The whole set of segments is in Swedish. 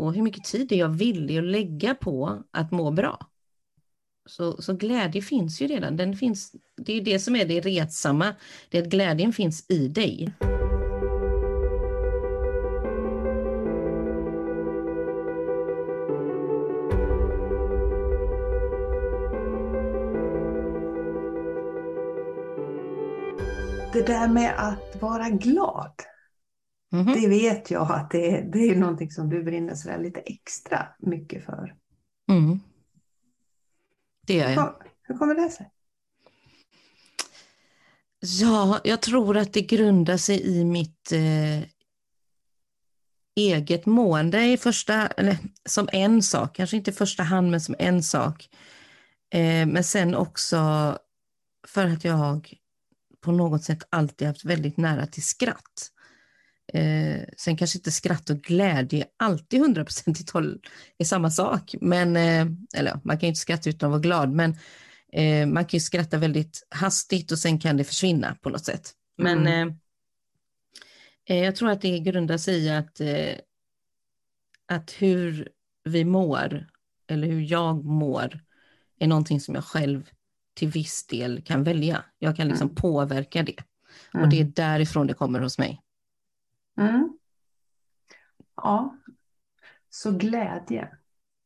och hur mycket tid är jag villig att lägga på att må bra? Så, så glädje finns ju redan. Den finns, det är det som är det retsamma, det är att glädjen finns i dig. Det där med att vara glad, Mm -hmm. det vet jag att det är, det är någonting som du brinner så lite extra mycket för. Mm. Det gör jag. Hur, hur kommer det sig? Ja, jag tror att det grundar sig i mitt eh, eget mående i första, eller som en sak, kanske inte i första hand men som en sak. Eh, men sen också för att jag på något sätt alltid haft väldigt nära till skratt. Eh, sen kanske inte skratt och glädje alltid hundraprocentigt är samma sak, men, eh, eller man kan ju inte skratta utan att vara glad, men eh, man kan ju skratta väldigt hastigt och sen kan det försvinna på något sätt. Men mm. Eh, eh, jag tror att det grundar sig i att, eh, att hur vi mår, eller hur jag mår, är någonting som jag själv till viss del kan välja. Jag kan liksom mm. påverka det. Mm. Och det är därifrån det kommer hos mig. Mm. Ja, så glädje.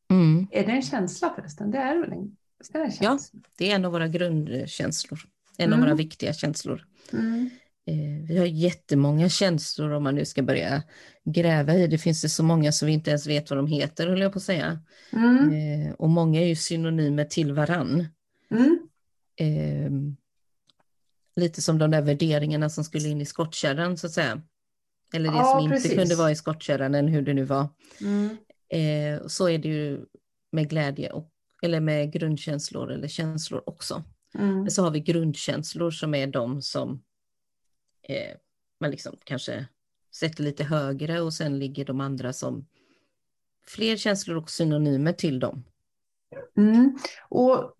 Mm. Är det en känsla förresten? Det är väl en, det är en Ja, det är en av våra grundkänslor. En av våra Mm. viktiga känslor. Mm. Eh, vi har jättemånga känslor om man nu ska börja gräva i. Det finns det så många som vi inte ens vet vad de heter, höll jag på att säga. Mm. Eh, och många är ju synonymer till varann. Mm. Eh, lite som de där värderingarna som skulle in i skottkärran så att säga. Eller det Ja, som inte precis. kunde vara i skottkärran, än hur det nu var. Mm. Eh, så är det ju med glädje, och, eller med grundkänslor eller känslor också. Mm. Men så har vi grundkänslor som är de som eh, man liksom kanske sätter lite högre och sen ligger de andra som fler känslor och synonymer till dem. Mm. Och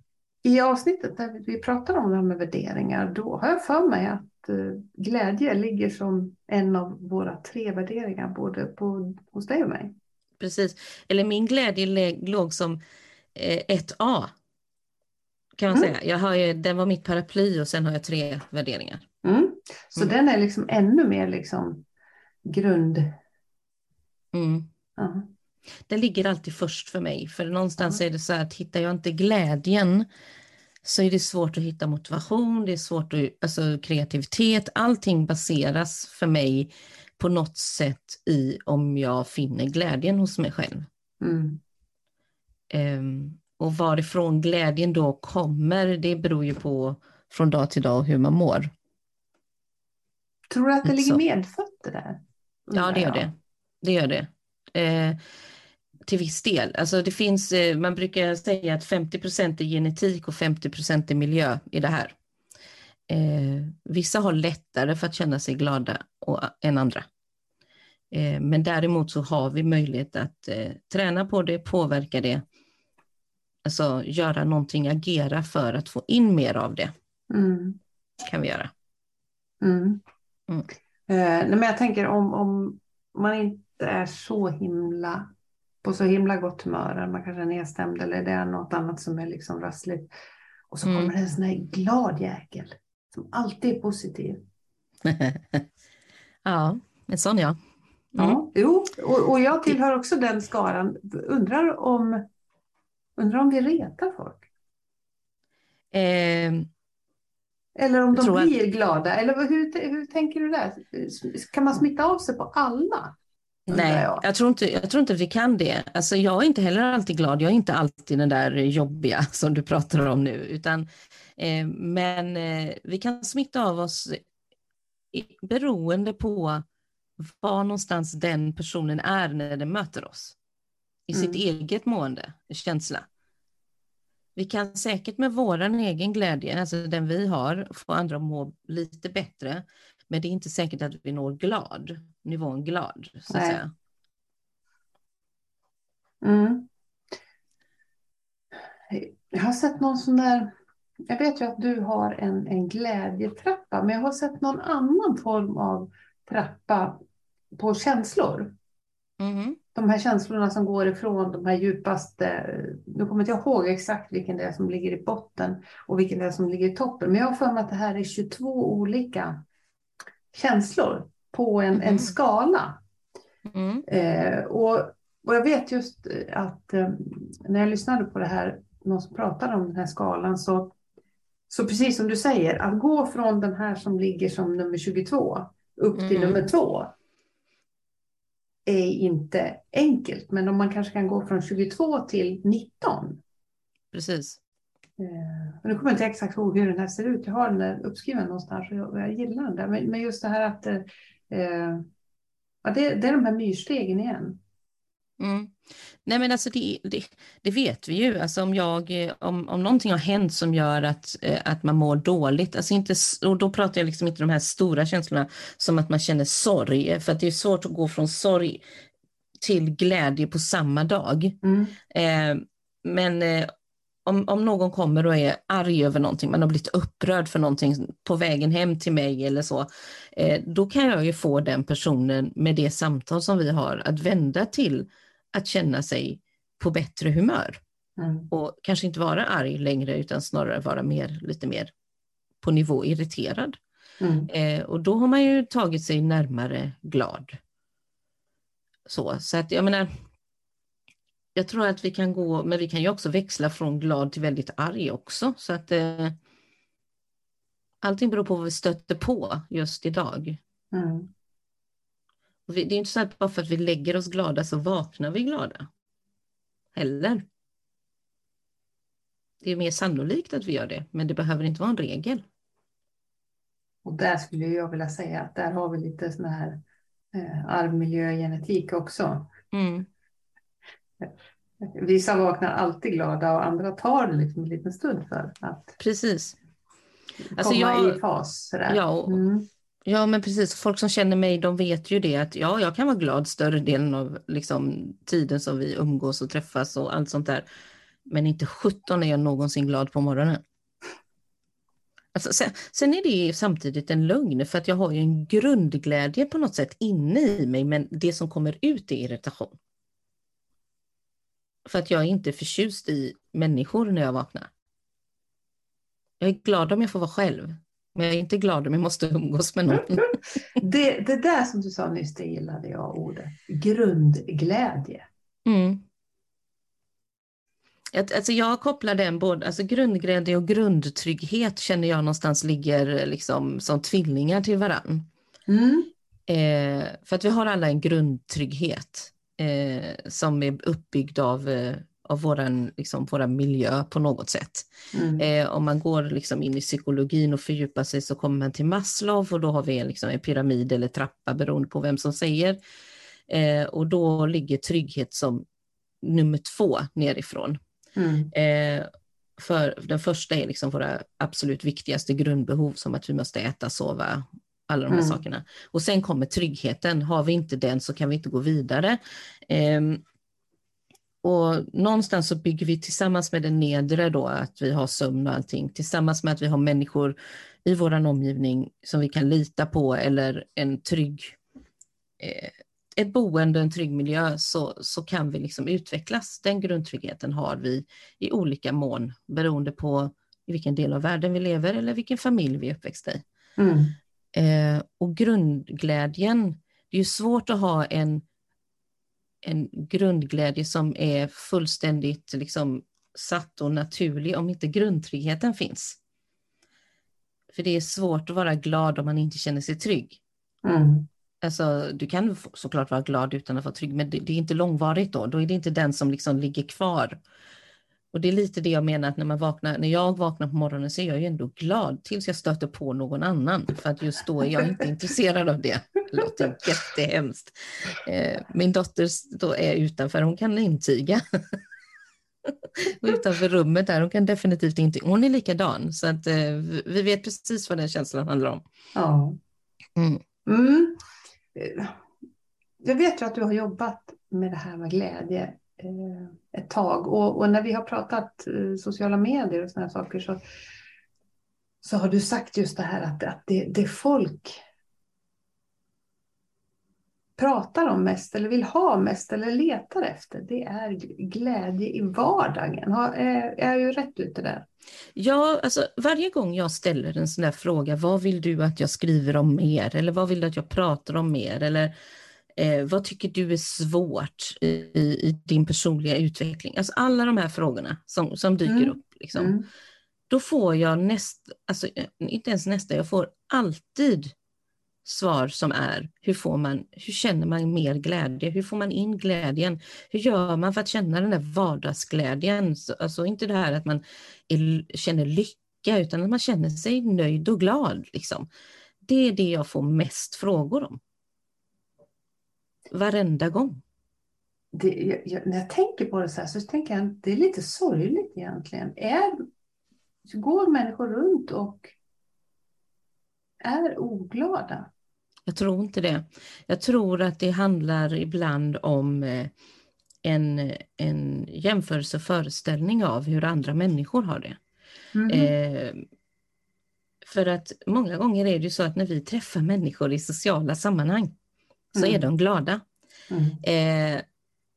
i avsnittet där vi pratar om det här med värderingar, då har jag för mig att eh, glädje ligger som en av våra tre värderingar, både på, hos dig och mig. Precis. Eller min glädje lä- låg som eh, ett A. Kan man Mm. säga. Jag har ju, den var mitt paraply och sen har jag tre värderingar. Mm. Så Mm. den är liksom ännu mer liksom grund... Mm. Ja. Den ligger alltid först för mig. För någonstans är det så att hittar jag inte glädjen så är det svårt att hitta motivation, det är svårt att, alltså kreativitet, allting baseras för mig på något sätt i om jag finner glädjen hos mig själv. Mm. Ehm, och varifrån glädjen då kommer, det beror ju på från dag till dag hur man mår. Tror du att det ligger medfött det där? Ja, det gör det. Det gör det. Eh, till viss del. Alltså det finns, eh, man brukar säga att 50% är genetik och 50% är miljö i det här. Eh, vissa har lättare för att känna sig glada och, än andra. Eh, men däremot så har vi möjlighet att eh, träna på det, påverka det. Alltså göra någonting, agera för att få in mer av det. Mm. kan vi göra. Mm. Mm. Eh, men jag tänker om, om man inte är så himla på så himla gott humör, man kanske är nedstämd eller det är något annat som är liksom rassligt. Och så Mm. kommer det en sån här glad jäkel som alltid är positiv. ja, en sån ja. Mm. Ja, jo, och, och jag tillhör också den skaran. Undrar om, undrar om vi retar folk? Eh, Eller om de tror att- blir glada? Eller hur, hur tänker du där? Kan man smitta av sig på alla? Nej, jag. jag tror, inte, jag tror inte vi kan det. Alltså, jag är inte heller alltid glad. Jag är inte alltid den där jobbiga som du pratar om nu. Utan, eh, men eh, vi kan smitta av oss beroende på var någonstans den personen är när den möter oss. I sitt Mm. eget mående, känsla. Vi kan säkert med våran egen glädje, alltså den vi har, få andra att må lite bättre. Men det är inte säkert att vi når glad, nivån glad. Så att Nej. säga. Mm. Jag har sett någon sån där, jag vet ju att du har en, en glädjetrappa, men jag har sett någon annan form av trappa på känslor. Mhm. de här känslorna som går ifrån de här djupaste, nu kommer inte jag ihåg exakt vilken det är som ligger i botten och vilken det är som ligger i toppen, men jag har för mig att det här är 22 olika känslor på en, mm. en skala. Mm. Eh, och, och jag vet just att eh, när jag lyssnade på det här, någon som pratade om den här skalan, så, så precis som du säger, att gå från den här som ligger som nummer 22 upp till mm. nummer 2 är inte enkelt, men om man kanske kan gå från 22 till 19. Precis. Eh, nu kommer jag inte exakt ihåg hur den här ser ut. Jag har den uppskriven någonstans och jag, jag gillar den. Men, men just det här att eh, ja, det, det, är de här myrstegen igen. Mm. Nej men alltså det, det, det, vet vi ju, alltså om, jag, om, om någonting har hänt som gör att, eh, att man mår dåligt, alltså inte, och då pratar jag liksom inte de här stora känslorna som att man känner sorg, för det är svårt att gå från sorg till glädje på samma dag. Mm. Eh, men eh, om, om någon kommer och är arg över någonting, man har blivit upprörd för någonting på vägen hem till mig eller så, eh, då kan jag ju få den personen med det samtal som vi har att vända till att känna sig på bättre humör. Mm. Och kanske inte vara arg längre utan snarare vara mer, lite mer på nivå irriterad. Mm. Eh, och då har man ju tagit sig närmare glad. Så, så att jag menar, jag tror att vi kan gå, men vi kan ju också växla från glad till väldigt arg också. Så att eh, allting beror på vad vi stöter på just idag. Mm. Det är inte så att bara för att vi lägger oss glada så vaknar vi glada. Heller. Det är mer sannolikt att vi gör det, men det behöver inte vara en regel. Och där skulle jag vilja säga att där har vi lite sån här eh, arvmiljögenetik också. Mm. Vissa vaknar alltid glada och andra tar det liksom en liten stund för att Precis. Alltså komma jag, i fas. Sådär. Ja, mm. Ja, men precis. Folk som känner mig, de vet ju det att ja, jag kan vara glad större delen av liksom, tiden som vi umgås och träffas och allt sånt där. Men inte 17 är jag någonsin glad på morgonen. Alltså, sen, sen, är det samtidigt en lögn, för att jag har ju en grundglädje på något sätt inne i mig, men det som kommer ut är irritation. För att jag är inte förtjust i människor när jag vaknar. Jag är glad om jag får vara själv. Men jag är inte glad om jag måste umgås med någon. det, det där som du sa nyss, det gillade jag ordet. Grundglädje. Mm. Alltså jag kopplar den både, alltså grundglädje och grundtrygghet känner jag någonstans ligger liksom som tvillingar till varann. Mm. Eh, för att vi har alla en grundtrygghet eh, som är uppbyggd av eh, av våran, liksom, våran miljö på något sätt. Mm. Eh, om man går liksom in i psykologin och fördjupar sig så kommer man till Maslow och då har vi liksom en pyramid eller trappa beroende på vem som säger. Eh, och då ligger trygghet som nummer två nerifrån. Mm. Eh, för den första är liksom våra absolut viktigaste grundbehov som att vi måste äta, sova, alla de här mm. sakerna. Och sen kommer tryggheten. Har vi inte den så kan vi inte gå vidare. Um, och någonstans så bygger vi tillsammans med den nedre då, att vi har sömn och allting, tillsammans med att vi har människor i vår omgivning som vi kan lita på eller en trygg, eh, ett boende, en trygg miljö, så, så kan vi liksom utvecklas. Den grundtryggheten har vi i olika mån beroende på i vilken del av världen vi lever eller vilken familj vi är uppväxta i. Mm. Eh, och grundglädjen, det är ju svårt att ha en en grundglädje som är fullständigt liksom, satt och naturlig om inte grundtryggheten finns. För det är svårt att vara glad om man inte känner sig trygg. Mm. Alltså, du kan såklart vara glad utan att vara trygg, men det, det, är inte långvarigt då. Då är det inte den som liksom ligger kvar och det är lite det jag menar att när, man vaknar, när jag vaknar på morgonen så är jag ju ändå glad tills jag stöter på någon annan. För att just då är jag inte intresserad av det. Det låter jättehemskt. Eh, min dotter då är utanför, hon kan intyga. utanför rummet där, hon kan definitivt inte, hon är likadan. Så att eh, vi vet precis vad den känslan handlar om. Ja. Mm. Mm. Jag vet ju att du har jobbat med det här med glädje Eh, Eh, ett tag. Och, och, när vi har pratat eh, sociala medier och sådana saker så, så har du sagt just det här att, att det, det folk pratar om mest eller vill ha mest eller letar efter, det är glädje i vardagen. Eh, är, är jag ju rätt ute där? Ja, alltså varje gång jag ställer en sån där fråga, vad vill du att jag skriver om mer? Eller vad vill du att jag pratar om mer? Eller eh, vad tycker du är svårt i, i, din personliga utveckling? Alltså alla de här frågorna som, som dyker mm. upp. Liksom. Mm. Då får jag nästa, alltså inte ens nästa, jag får alltid svar som är hur, får man, hur känner man mer glädje? Hur får man in glädjen? Hur gör man för att känna den där vardagsglädjen? Alltså inte det här att man är, känner lycka utan att man känner sig nöjd och glad. Liksom. Det är det jag får mest frågor om. Varenda gång. Det, jag, när jag tänker på det så här så tänker jag att det är lite sorgligt egentligen. Är, går människor runt och är oglada? Jag tror inte det. Jag tror att det handlar ibland om eh, en, en jämförelse och föreställning av hur andra människor har det. Mm. Eh, för att många gånger är det ju så att när vi träffar människor i sociala sammanhang så mm. är de glada. Mm. Eh,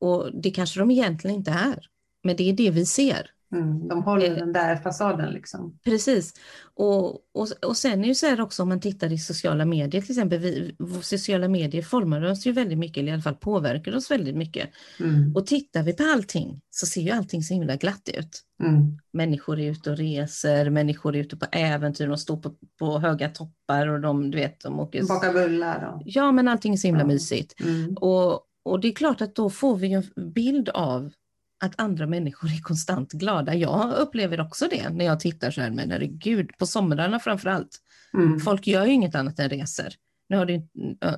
och det kanske de egentligen inte är, men det är det vi ser. Mm, de håller eh, den där fasaden liksom. Precis. Och, och, och sen är det så här också om man tittar i sociala medier till exempel, vi, sociala medier formar oss ju väldigt mycket, eller i alla fall påverkar oss väldigt mycket. Mm. Och tittar vi på allting så ser ju allting så himla glatt ut. Mm. Människor är ute och reser, människor är ute på äventyr, de står på, på höga toppar och de, du vet, de åker... Bakar bullar. Och... Ja, men allting är så himla ja. mysigt. Mm. Och, och det är klart att då får vi en bild av att andra människor är konstant glada. Jag upplever också det när jag tittar så här, men herregud, på somrarna framför allt. Mm. Folk gör ju inget annat än reser. Nu, har det,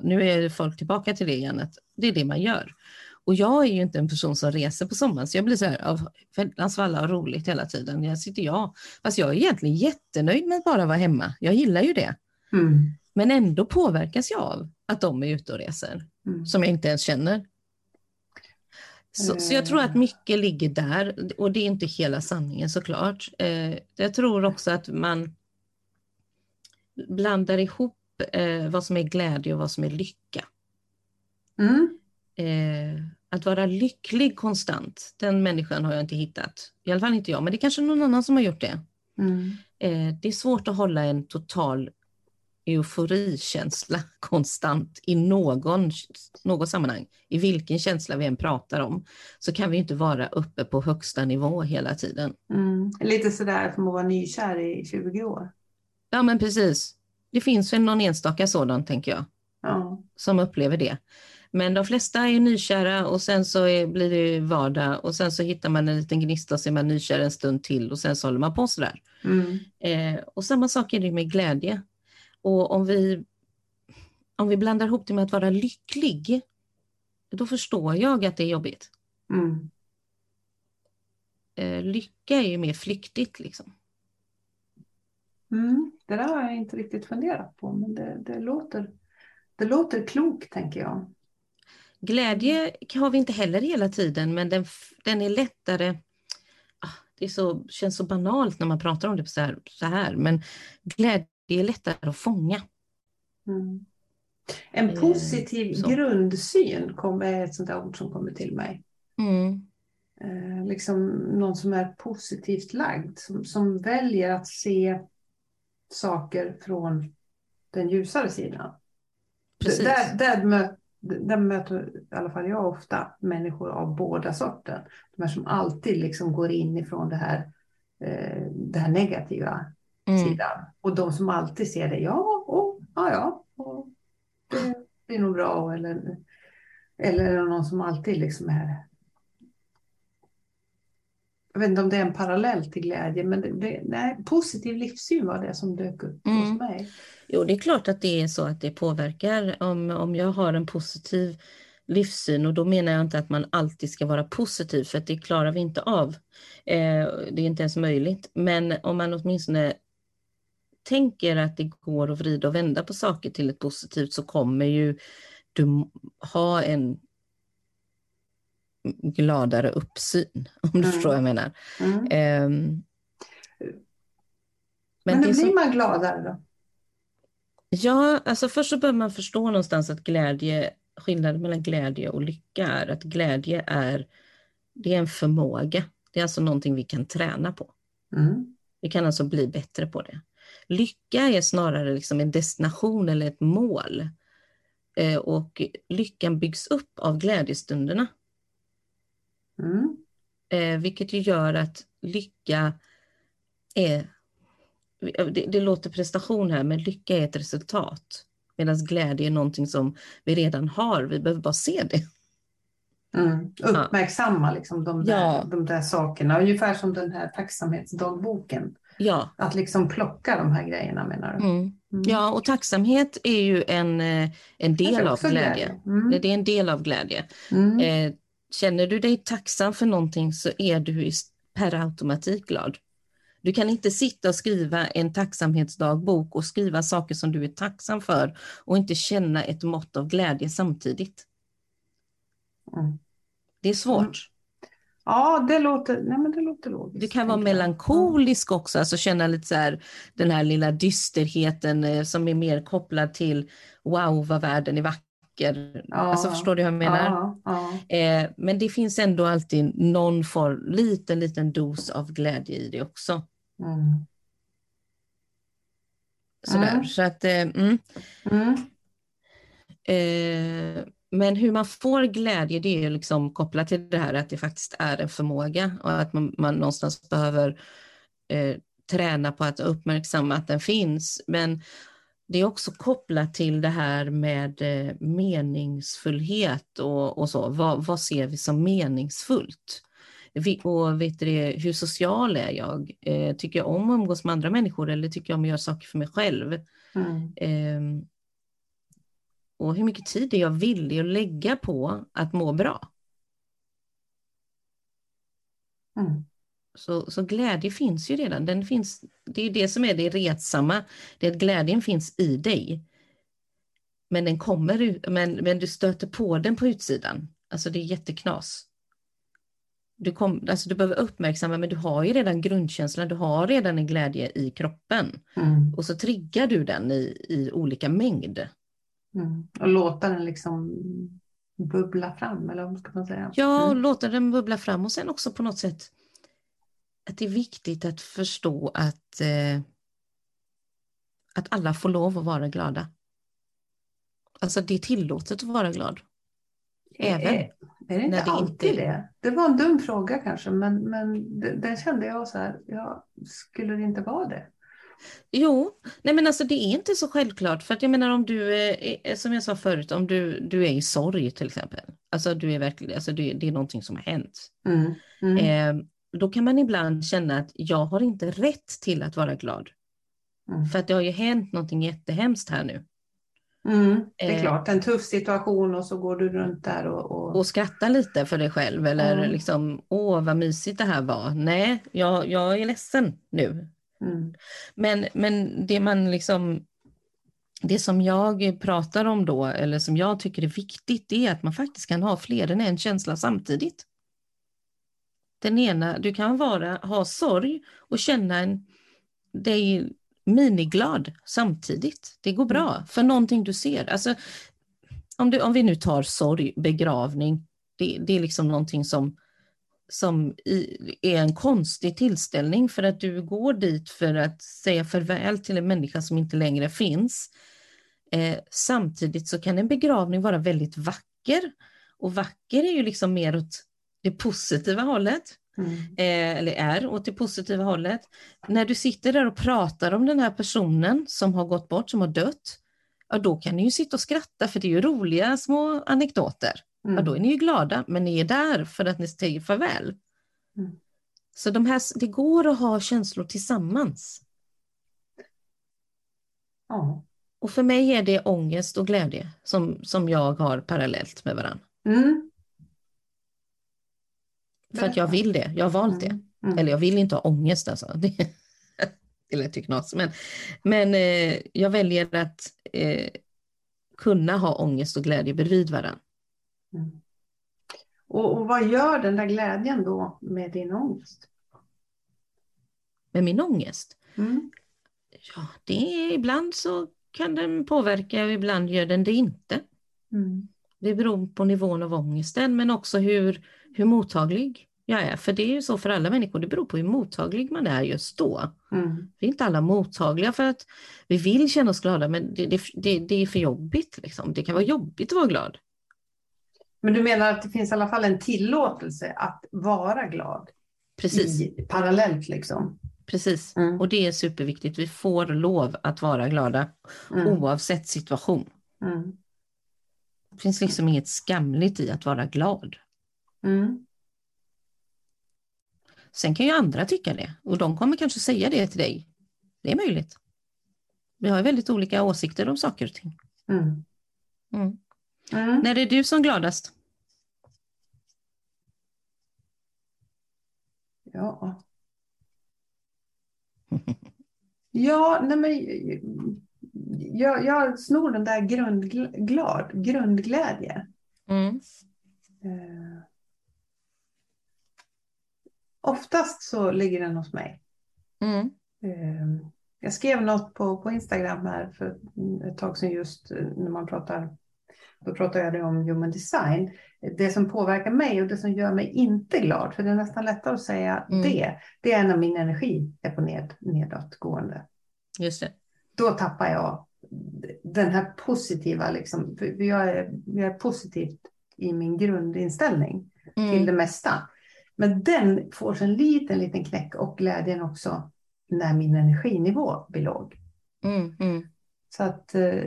nu är folk tillbaka till det igen, att det är det man gör. Och jag är ju inte en person som reser på sommaren, så jag blir så här av väldans valla och roligt hela tiden. Jag sitter jag, fast jag är egentligen jättenöjd med att bara vara hemma. Jag gillar ju det. Mm. Men ändå påverkas jag av att de är ute och reser, mm. som jag inte ens känner. Så, så, jag tror att mycket ligger där och det är inte hela sanningen såklart. Eh, jag tror också att man blandar ihop eh, vad som är glädje och vad som är lycka. Mm. Eh, att vara lycklig konstant, den människan har jag inte hittat. I alla fall inte jag, men det är kanske någon annan som har gjort det. Mm. Eh, det är svårt att hålla en total euforikänsla konstant i någon, något sammanhang, i vilken känsla vi än pratar om, så kan vi inte vara uppe på högsta nivå hela tiden. Mm. Lite sådär som att vara nykär i 20 år. Ja, men precis. Det finns väl någon enstaka sådan, tänker jag, ja. som upplever det. Men de flesta är nykära och sen så är, blir det vardag och sen så hittar man en liten gnista och så är man nykär en stund till och sen så håller man på sådär. Mm. Eh, och samma sak är det med glädje. Och om vi, om vi blandar ihop det med att vara lycklig, då förstår jag att det är jobbigt. Mm. Eh, lycka är ju mer flyktigt liksom. Mm, det där har jag inte riktigt funderat på, men det, det, låter, det låter klokt tänker jag. Glädje har vi inte heller hela tiden, men den, den är lättare. Ah, det är så, känns så banalt när man pratar om det så här, så här men glädje det är lättare att fånga. Mm. En eh, positiv så. grundsyn är ett sånt där ord som kommer till mig. Mm. Eh, liksom någon som är positivt lagd, som, som väljer att se saker från den ljusare sidan. Precis. Där, där, mö, där möter i alla fall jag ofta människor av båda sorter. De här som alltid liksom går in ifrån det här, eh, det här negativa mm. sidan. Och de som alltid ser det, ja, och, ja, ja, och det blir nog bra. Eller, eller någon som alltid liksom är... Jag vet inte om det är en parallell till glädje, men det, det, nej, positiv livssyn var det som dök upp mm. hos mig. Jo, det är klart att det är så att det påverkar. Om, om jag har en positiv livssyn och då menar jag inte att man alltid ska vara positiv för att det klarar vi inte av. Eh, det är inte ens möjligt. Men om man åtminstone tänker att det går att vrida och vända på saker till ett positivt så kommer ju du ha en gladare uppsyn, om du mm. förstår vad jag menar. Mm. Um, men, men hur blir man gladare då? Ja, alltså först så behöver man förstå någonstans att glädje skillnaden mellan glädje och lycka är att glädje är, det är en förmåga. Det är alltså någonting vi kan träna på. Mm. Vi kan alltså bli bättre på det. Lycka är snarare liksom en destination eller ett mål. Eh, och lyckan byggs upp av glädjestunderna. Mm. Eh, vilket ju gör att lycka är, det, det låter prestation här, men lycka är ett resultat. Medan glädje är någonting som vi redan har, vi behöver bara se det. Mm. Uppmärksamma liksom de, där, Ja. de där sakerna, ungefär som den här tacksamhetsdagboken. Ja, Att liksom plocka de här grejerna menar du? mm. Mm. ja och tacksamhet är ju en, eh, en del av också glädje. Mm. Det är en del av glädje. Mm. Eh, känner du dig tacksam för någonting så är du per automatik glad. Du kan inte sitta och skriva en tacksamhetsdagbok och skriva saker som du är tacksam för och inte känna ett mått av glädje samtidigt. Mm. Det är svårt. Ja, det låter, nej, men det låter logiskt. Du kan vara melankolisk också, alltså känna lite så här, den här lilla dysterheten eh, som är mer kopplad till wow vad världen är vacker. Ja. Alltså förstår du hur jag menar? Ja, ja. Eh, men det finns ändå alltid någon form, liten, liten dos av glädje i det också. Mm. Sådär. Mm. Så att, eh, mm. Mm. eh, men hur man får glädje det är ju liksom kopplat till det här att det faktiskt är en förmåga och att man, man någonstans behöver eh, träna på att uppmärksamma att den finns. Men det är också kopplat till det här med eh, meningsfullhet och, och så. Vad, vad ser vi som meningsfullt? Vi, och vet du hur social är jag? Eh, tycker jag om att umgås med andra människor eller tycker jag om att göra saker för mig själv? Mm. Och hur mycket tid är jag villig att lägga på att må bra? Mm. Så, så glädje finns ju redan. Den finns, det är det som är det retsamma, det är att glädjen finns i dig. Men, den kommer men, men du stöter på den på utsidan. Alltså det är jätteknas. Du, kom, alltså du behöver uppmärksamma, men du har ju redan grundkänslan, du har redan en glädje i kroppen. Mm. Och så triggar du den i, i olika mängd. Mm. Och låta den liksom bubbla fram, eller vad ska man säga? Ja, och Mm. låta den bubbla fram och sen också på något sätt att det är viktigt att förstå att, eh, att alla får lov att vara glada. Alltså det är tillåtet att vara glad. Även Är, är det inte när det alltid inte- det? Det var en dum fråga kanske, men, men den kände jag så här, ja, skulle det inte vara det? Jo, nej men alltså det är inte så självklart för att jag menar om du, är, är- som jag sa förut, om du, du är i sorg till exempel, alltså du är verkligen, alltså det, det är någonting som har hänt. Mm. Mm. Eh, då kan man ibland känna att jag har inte rätt till att vara glad. Mm. För att det har ju hänt någonting jättehemskt här nu. Mm. Det är Eh. klart, en tuff situation och så går du runt där och... och... och skratta lite för dig själv eller Ja. liksom, åh vad mysigt det här var. Nej, jag, jag är ledsen nu. Mm. Men, men det man liksom, det som jag pratar om då, eller som jag tycker är viktigt, det är att man faktiskt kan ha fler än en känsla samtidigt. Den ena, du kan vara, ha sorg och känna en, dig miniglad samtidigt. Det går bra för någonting du ser. Alltså, om, du, om vi nu tar sorg, begravning, det, det är liksom någonting som, som i, är en konstig tillställning för att du går dit för att säga farväl till en människa som inte längre finns. Eh, samtidigt så kan en begravning vara väldigt vacker och vacker är ju liksom mer åt det positiva hållet Mm. eh, eller är åt det positiva hållet. När du sitter där och pratar om den här personen som har gått bort, som har dött, ja då kan ni ju sitta och skratta för det är ju roliga små anekdoter. Mm. Ja, då är ni ju glada, men ni är där för att ni säger farväl. Mm. Så de här, det går att ha känslor tillsammans. Ja. Och för mig är det ångest och glädje som, som jag har parallellt med varandra. Mm. För att jag vill det, jag har valt det. Mm. Mm. Eller jag vill inte ha ångest alltså. Det, det lät ju knas. Men, men eh, jag väljer att eh, kunna ha ångest och glädje bredvid varandra. Mm. Och, och vad gör den där glädjen då med din ångest? Men min ångest, Mm. ja, det är, ibland så kan den påverka och ibland gör den det inte. Mm. Det beror på nivån av ångesten men också hur, hur mottaglig jag är. För det är ju så för alla människor, det beror på hur mottaglig man är just då. Mm. Vi är inte alla mottagliga för att vi vill känna oss glada men det, det, det, det är för jobbigt. Liksom. Det kan vara jobbigt att vara glad. Men du menar att det finns i alla fall en tillåtelse att vara glad? Precis. I, parallellt liksom? Precis, Mm. och det är superviktigt. Vi får lov att vara glada Mm. oavsett situation. Mm. Det finns liksom inget skamligt i att vara glad. Mm. Sen kan ju andra tycka det och de kommer kanske säga det till dig. Det är möjligt. Vi har väldigt olika åsikter om saker och ting. Mm. När är du som gladast? Ja. Ja, nej men jag, jag snor den där grundglad, grundglädje. Mm. Eh, oftast så ligger den hos mig. Mm. Eh, jag skrev något på, på Instagram här för ett tag sedan just när man pratar, då pratar jag om human design. Det som påverkar mig och det som gör mig inte glad, för det är nästan lättare att säga Mm. det, det är när min energi är på ned, nedåtgående. Just det. Då tappar jag den här positiva, liksom, för jag är, jag är positivt i min grundinställning till det Mm. mesta. Men den får sig en liten, liten knäck och glädjen också när min energinivå blir låg. Mm. Mm. Så att eh,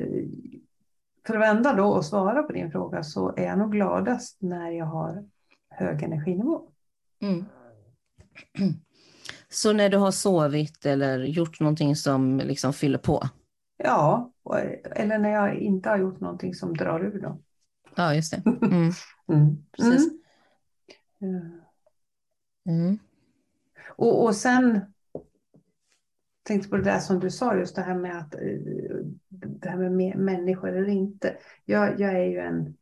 för att vända då och svara på din fråga så är jag nog gladast när jag har hög energinivå. Mm. Så när du har sovit eller gjort någonting som liksom fyller på? Ja, eller när jag inte har gjort någonting som drar ur då. Ja, just det. Mm. Mm. Precis. Mm. Eh, Mm. Och, och sen tänkte på det där som du sa, just det här med att eh, det här med me- människor eller inte. Jag, jag är ju en,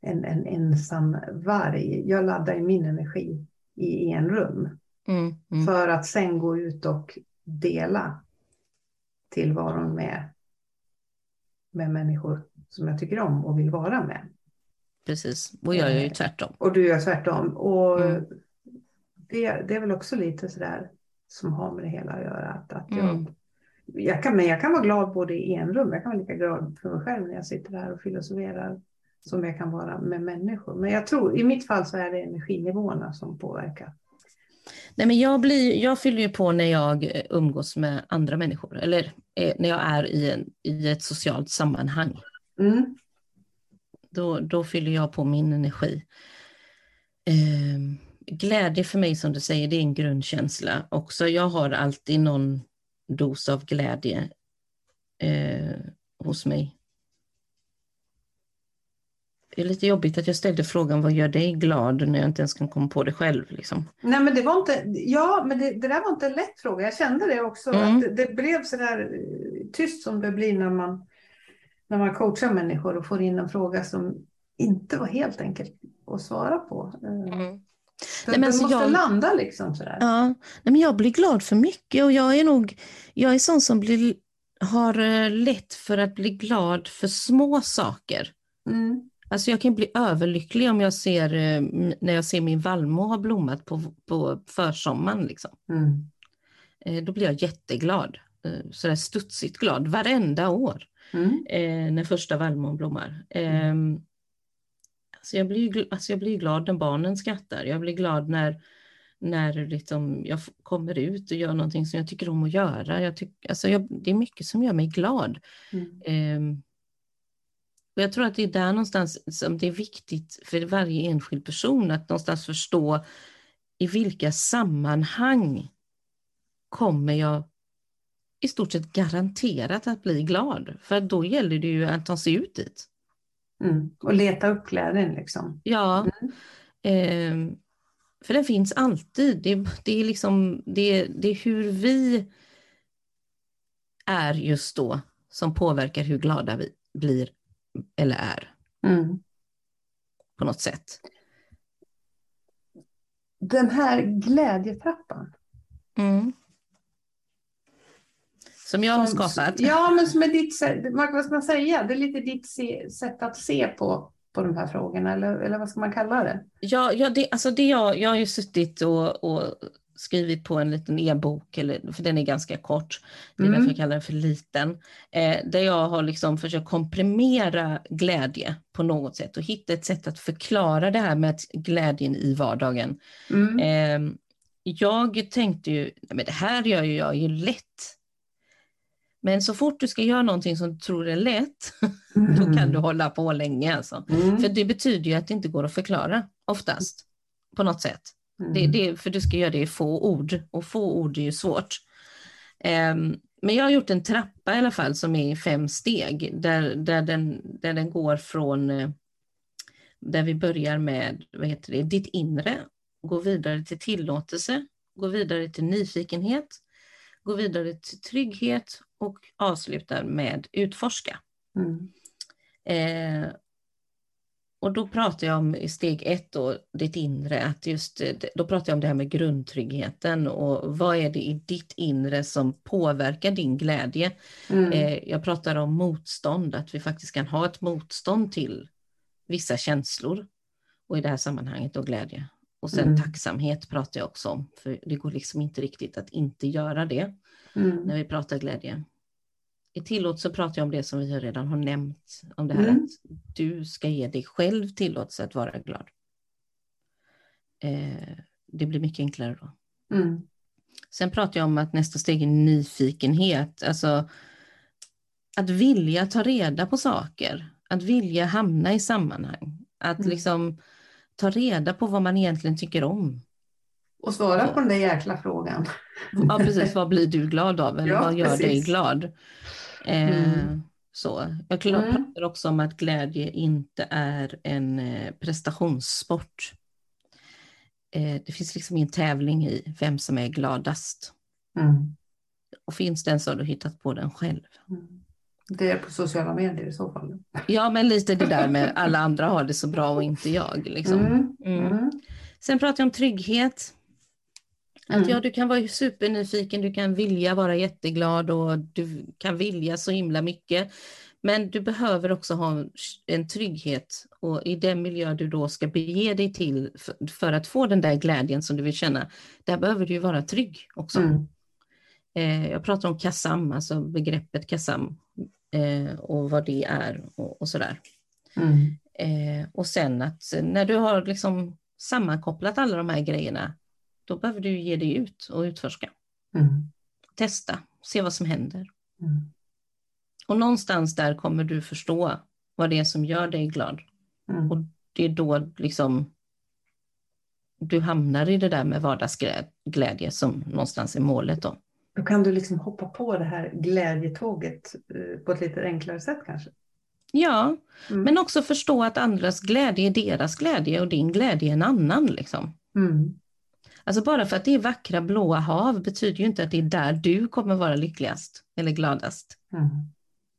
en, en ensam varg. Jag laddar i min energi i enrum Mm. Mm. för att sen gå ut och dela tillvaron med, med människor som jag tycker om och vill vara med. Precis, och jag gör ju tvärtom. Och du gör tvärtom. Och Mm. det, det är väl också lite sådär som har med det hela att göra. Att, att jag, Mm. Jag, kan, men jag kan vara glad både i en rum, jag kan vara lika glad för mig själv när jag sitter här och filosoferar som jag kan vara med människor. Men jag tror, i mitt fall så är det energinivåerna som påverkar. Nej, men jag, blir, jag fyller ju på när jag eh, umgås med andra människor eller eh, när jag är i, en, i ett socialt sammanhang. Mm. Då, då fyller jag på min energi. Eh, glädje för mig som du säger, det är en grundkänsla också. Jag har alltid någon dos av glädje eh, hos mig. Det är lite jobbigt att jag ställde frågan vad gör dig glad när jag inte ens kan komma på det själv. Liksom. Nej, men det var inte, ja, men det, det där var inte en lätt fråga. Jag kände det också, Mm. att det, det blev så där eh, tyst som det blir när man, när man coachar människor och får in en fråga som inte var helt enkelt att svara på. Eh, Den, men den måste jag- landa liksom sådär. Ja, nej, men jag blir glad för mycket och jag är nog, jag är sån som blir, har eh, lätt för att bli glad för små saker. Mm. Alltså jag kan bli överlycklig om jag ser, eh, när jag ser min vallmo ha blommat på, på försommaren. Liksom. Mm. Eh, Då blir jag jätteglad, sådär studsigt glad varenda år Mm. när första vallmon blommar. Eh, alltså jag, blir alltså jag blir glad när barnen skrattar, jag blir glad när, när liksom jag kommer ut och gör någonting som jag tycker om att göra. Jag tyck, alltså jag, det är mycket som gör mig glad. Mm. Ehm, och jag tror att det är där någonstans som det är viktigt för varje enskild person att någonstans förstå i vilka sammanhang kommer jag i stort sett garanterat att bli glad. För då gäller det ju att ta sig ut dit. Mm. Och leta upp glädjen liksom. Ja, ehm, för den finns alltid. Det, det, är liksom, det, det är hur vi är just då som påverkar hur glada vi blir eller är Mm. på något sätt. Den här glädjetrappan. Mm. Som jag har skapat. Ja, men som är ditt vad ska man säga, det är lite ditt se, sätt att se på, på de här frågorna eller, eller vad ska man kalla det? Ja, ja det, alltså det jag, jag har ju suttit och, och skrivit på en liten e-bok, för den är ganska kort, det är mm. därför jag kallar den för liten, eh, där jag har liksom försökt komprimera glädje på något sätt och hitta ett sätt att förklara det här med glädjen i vardagen. Mm. Eh, jag tänkte ju, men det här gör ju jag ju lätt. Men så fort du ska göra någonting som du tror är lätt, mm. då kan du mm. hålla på länge. Alltså. Mm. För det betyder ju att det inte går att förklara, oftast, på något sätt. Mm. Det, det, för du ska göra det i få ord, och få ord är ju svårt. Um, men jag har gjort en trappa i alla fall som är i fem steg, där, där, den, där den går från, eh, där vi börjar med vad heter det, ditt inre, går vidare till tillåtelse, går vidare till nyfikenhet, går vidare till trygghet och avslutar med utforska. Mm. Eh, och då pratar jag om i steg ett då, ditt inre, att just, då pratar jag om det här med grundtryggheten och vad är det i ditt inre som påverkar din glädje? Mm. Eh, jag pratar om motstånd, att vi faktiskt kan ha ett motstånd till vissa känslor och i det här sammanhanget då glädje. Och sen mm. tacksamhet pratar jag också om, för det går liksom inte riktigt att inte göra det mm. när vi pratar glädje. I tillåtelse pratar jag om det som vi redan har nämnt, om det här mm. att du ska ge dig själv tillåtelse att vara glad. Eh, det blir mycket enklare då. Mm. Sen pratar jag om att nästa steg är nyfikenhet, alltså att vilja ta reda på saker, att vilja hamna i sammanhang, att mm. liksom ta reda på vad man egentligen tycker om. Och svara på den där jäkla frågan. Ja, precis. Vad blir du glad av? Eller ja, vad gör precis. dig glad? Eh, mm. så. Jag mm. pratar också om att glädje inte är en eh, prestationssport. Eh, det finns liksom ingen tävling i vem som är gladast. Mm. Och finns den så har du hittat på den själv. Mm. Det är på sociala medier i så fall. Ja, men lite det där med alla andra har det så bra och inte jag. Liksom. Mm. Mm. mm. Sen pratar jag om trygghet. Att mm. ja, du kan vara supernyfiken, du kan vilja vara jätteglad och du kan vilja så himla mycket. Men du behöver också ha en trygghet och i den miljö du då ska bege dig till för, att få den där glädjen som du vill känna, där behöver du vara trygg också. Mm. Eh, jag pratar om KASAM, alltså begreppet KASAM eh, och vad det är och, och sådär. Mm. Eh, och sen att när du har liksom sammankopplat alla de här grejerna, då behöver du ge dig ut och utforska. Mm. Testa, se vad som händer. Mm. Och någonstans där kommer du förstå vad det är som gör dig glad. Mm. Och det är då liksom du hamnar i det där med vardagsglädje som någonstans är målet då. Då kan du liksom hoppa på det här glädjetåget eh, på ett lite enklare sätt kanske? Ja, mm. men också förstå att andras glädje är deras glädje och din glädje är en annan. Liksom. Mm. Alltså bara för att det är vackra blåa hav betyder ju inte att det är där du kommer vara lyckligast eller gladast. Mm.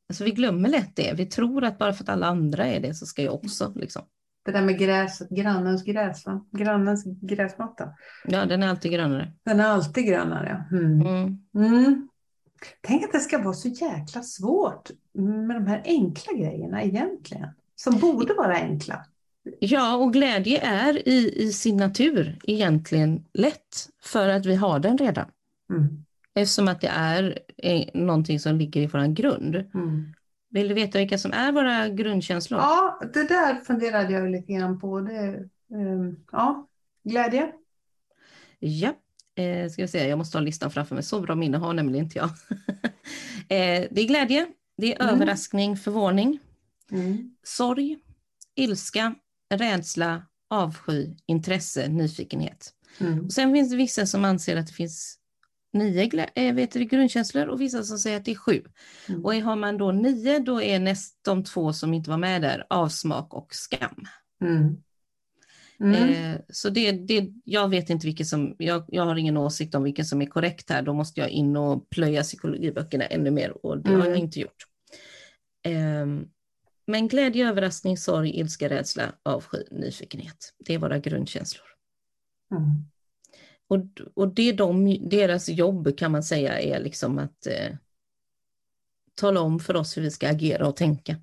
Alltså vi glömmer lätt det. Vi tror att bara för att alla andra är det så ska jag också. Liksom. Det där med gräs, grannens gräs, va? grannens gräsmatta. Ja, den är alltid grönare. Den är alltid grönare. Mm. Mm. Mm. Tänk att det ska vara så jäkla svårt med de här enkla grejerna egentligen. Som borde vara enkla. Ja, och glädje är i, i sin natur egentligen lätt för att vi har den redan. Mm. Eftersom att det är någonting som ligger i vår grund. Mm. Vill du veta vilka som är våra grundkänslor? Ja, det där funderade jag lite grann på. Det, um, ja, glädje. Ja, eh, ska vi se, jag måste ha listan framför mig. Så bra minne har nämligen inte jag. eh, det är glädje, det är mm. överraskning, förvåning, mm. sorg, ilska, rädsla, avsky, intresse, nyfikenhet. Mm. Och sen finns det vissa som anser att det finns nio äh, vet du, grundkänslor och vissa som säger att det är sju. Mm. Och har man då nio, då är näst, de två som inte var med där avsmak och skam. Mm. Mm. Eh, så det, det, jag vet inte vilket som, jag, jag har ingen åsikt om vilken som är korrekt här, då måste jag in och plöja psykologiböckerna ännu mer och det har jag mm. inte gjort. Eh, men glädje, överraskning, sorg, ilska, rädsla, avsky, nyfikenhet. Det är våra grundkänslor. Mm. Och, och det är de, deras jobb kan man säga är liksom att eh, tala om för oss hur vi ska agera och tänka.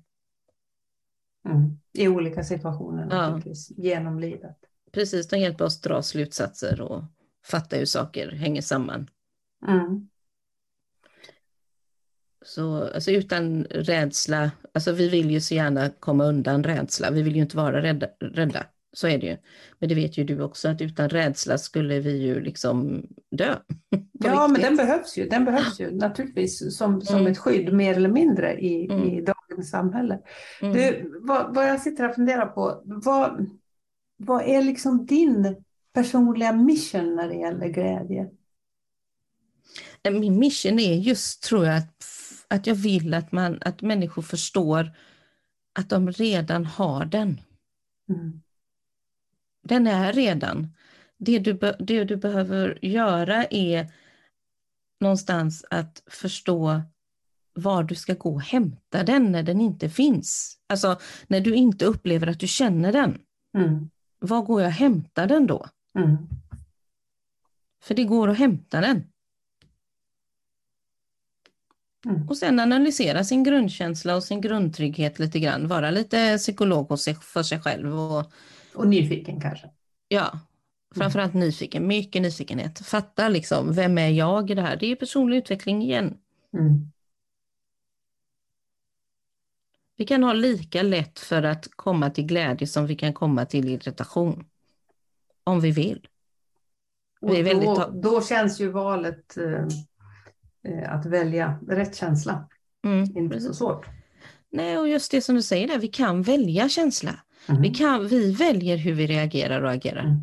Mm. I olika situationer Ja. naturligtvis, genom livet. Precis, de hjälper oss dra slutsatser och fatta hur saker hänger samman. Mm. Så alltså utan rädsla, alltså vi vill ju så gärna komma undan rädsla, vi vill ju inte vara rädda, rädda. Så är det ju. Men det vet ju du också att utan rädsla skulle vi ju liksom dö. Ja, men riktigt. den behövs ju. Den behövs ju naturligtvis som, som Mm. ett skydd mer eller mindre i, Mm. i dagens samhälle. Mm. Du, vad, vad jag sitter och funderar på, vad, vad är liksom din personliga mission när det gäller glädje? Min mission är just, tror jag, att, att jag vill att, man, att människor förstår att de redan har den. Mm. Den är redan. Det du, det du behöver göra är någonstans att förstå var du ska gå och hämta den när den inte finns. Alltså när du inte upplever att du känner den. Mm. Var går jag och hämtar den då? Mm. För det går att hämta den. Mm. Och sen analysera sin grundkänsla och sin grundtrygghet lite grann. Vara lite psykolog för sig själv och Och nyfiken kanske. ja, framförallt nyfiken, mycket nyfikenhet. Fatta liksom, vem är jag i det här? Det är personlig utveckling igen. Mm. Vi kan ha lika lätt för att komma till glädje som vi kan komma till irritation. Om vi vill. Och Vi väldigt då, då känns ju valet eh, eh, att välja rätt känsla Mm, inte så svårt. Nej, och just det som du säger där, vi kan välja känsla. Mm. Vi, kan, vi väljer hur vi reagerar och agerar. Mm.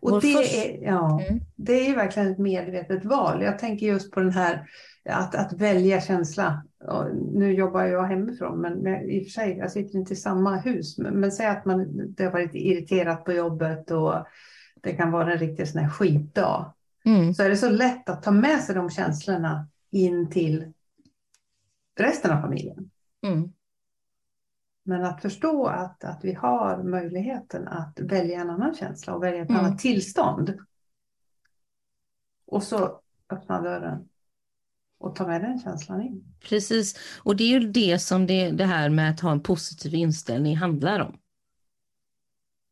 Och det, först- är, ja, Mm. det är verkligen ett medvetet val. Jag tänker just på den här att, att välja känsla. Nu jobbar jag hemifrån, men men i och för sig, jag sitter inte i samma hus. Men, men säg att man det har varit irriterat på jobbet och det kan vara en riktig sån här skitdag. Mm. Så är det så lätt att ta med sig de känslorna in till resten av familjen. Mm. Men att förstå att, att vi har möjligheten att välja en annan känsla och välja ett Mm. annat tillstånd. Och så öppna dörren och ta med den känslan in. Precis, och det är ju det som det, det här med att ha en positiv inställning handlar om.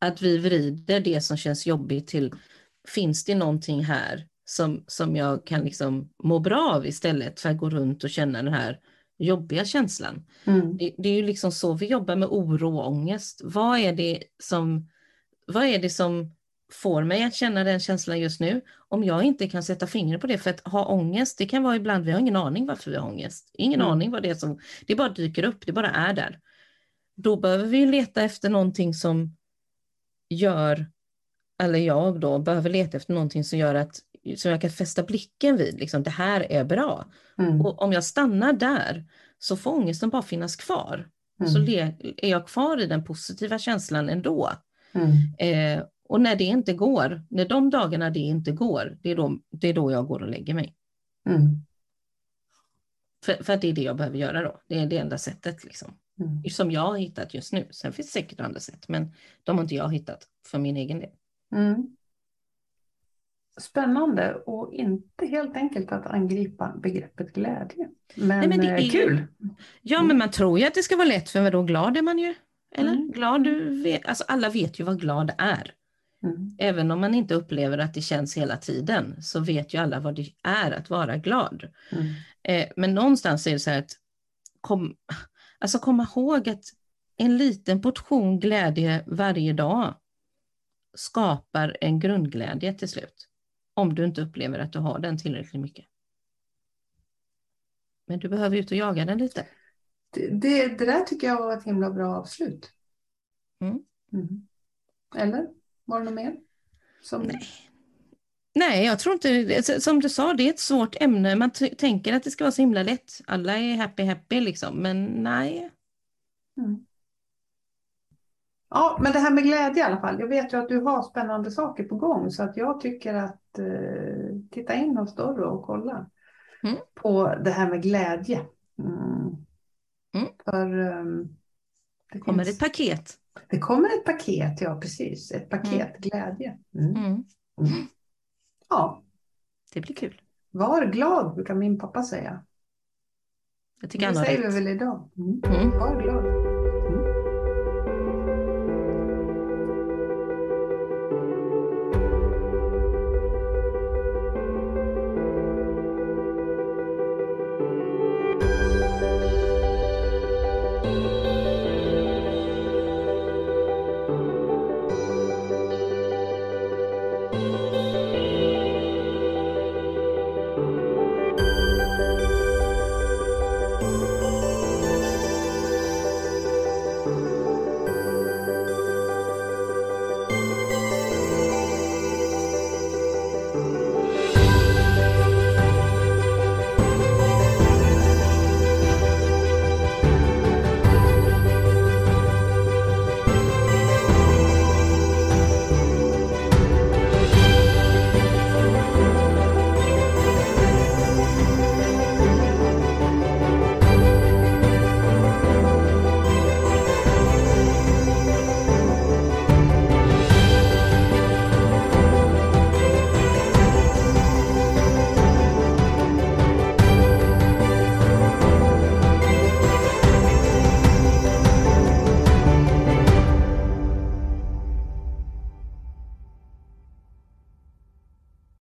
Att vi vrider det som känns jobbigt till, finns det någonting här som, som jag kan liksom må bra av istället för att gå runt och känna den här jobbiga känslan. Mm. Det, det är ju liksom så vi jobbar med oro och ångest. Vad är det som, vad är det som får mig att känna den känslan just nu? Om jag inte kan sätta fingret på det, för att ha ångest, det kan vara ibland, vi har ingen aning varför vi har ångest. Ingen Mm. aning vad det är som, det bara dyker upp, det bara är där. Då behöver vi leta efter någonting som gör, eller jag då, behöver leta efter någonting som gör att, som jag kan fästa blicken vid, liksom, det här är bra. Mm. Och om jag stannar där så får ångesten bara finnas kvar. Mm. Så är jag kvar i den positiva känslan ändå. Mm. Eh, och när det inte går, när de dagarna det inte går, det är då, det är då jag går och lägger mig. Mm. För, för att det är det jag behöver göra då. Det är det enda sättet liksom. Mm. Som jag har hittat just nu. Sen finns det säkert andra sätt, men de har inte jag hittat för min egen del. Mm. Spännande och inte helt enkelt att angripa begreppet glädje. Men, Nej, men det eh, är kul. Ja, men man tror ju att det ska vara lätt, för vadå, glad är man ju. Eller? Mm. Glad, du vet, alltså alla vet ju vad glad är. Mm. Även om man inte upplever att det känns hela tiden så vet ju alla vad det är att vara glad. Mm. Eh, men någonstans är det så här att kom, alltså komma ihåg att en liten portion glädje varje dag skapar en grundglädje till slut. Om du inte upplever att du har den tillräckligt mycket. Men du behöver ut och jaga den lite. Det, det, det där tycker jag var ett himla bra avslut. Mm. Mm. Eller? Var det något mer? Som... Nej. Nej, jag tror inte, som du sa, det är ett svårt ämne. Man tänker att det ska vara så himla lätt. Alla är happy, happy liksom, men nej. Mm. Ja, men det här med glädje i alla fall. Jag vet ju att du har spännande saker på gång så att jag tycker att eh, titta in hos Dorro och kolla Mm. på det här med glädje. Mm. Mm. För ehm, det, Kommer finns- ett paket. det kommer ett paket, ja precis. Ett paket glädje. Mm. Mm. Mm. Ja, Det blir kul. var glad brukar min pappa säga. Jag tycker Det säger vi väl idag. Mm. Mm. Var glad.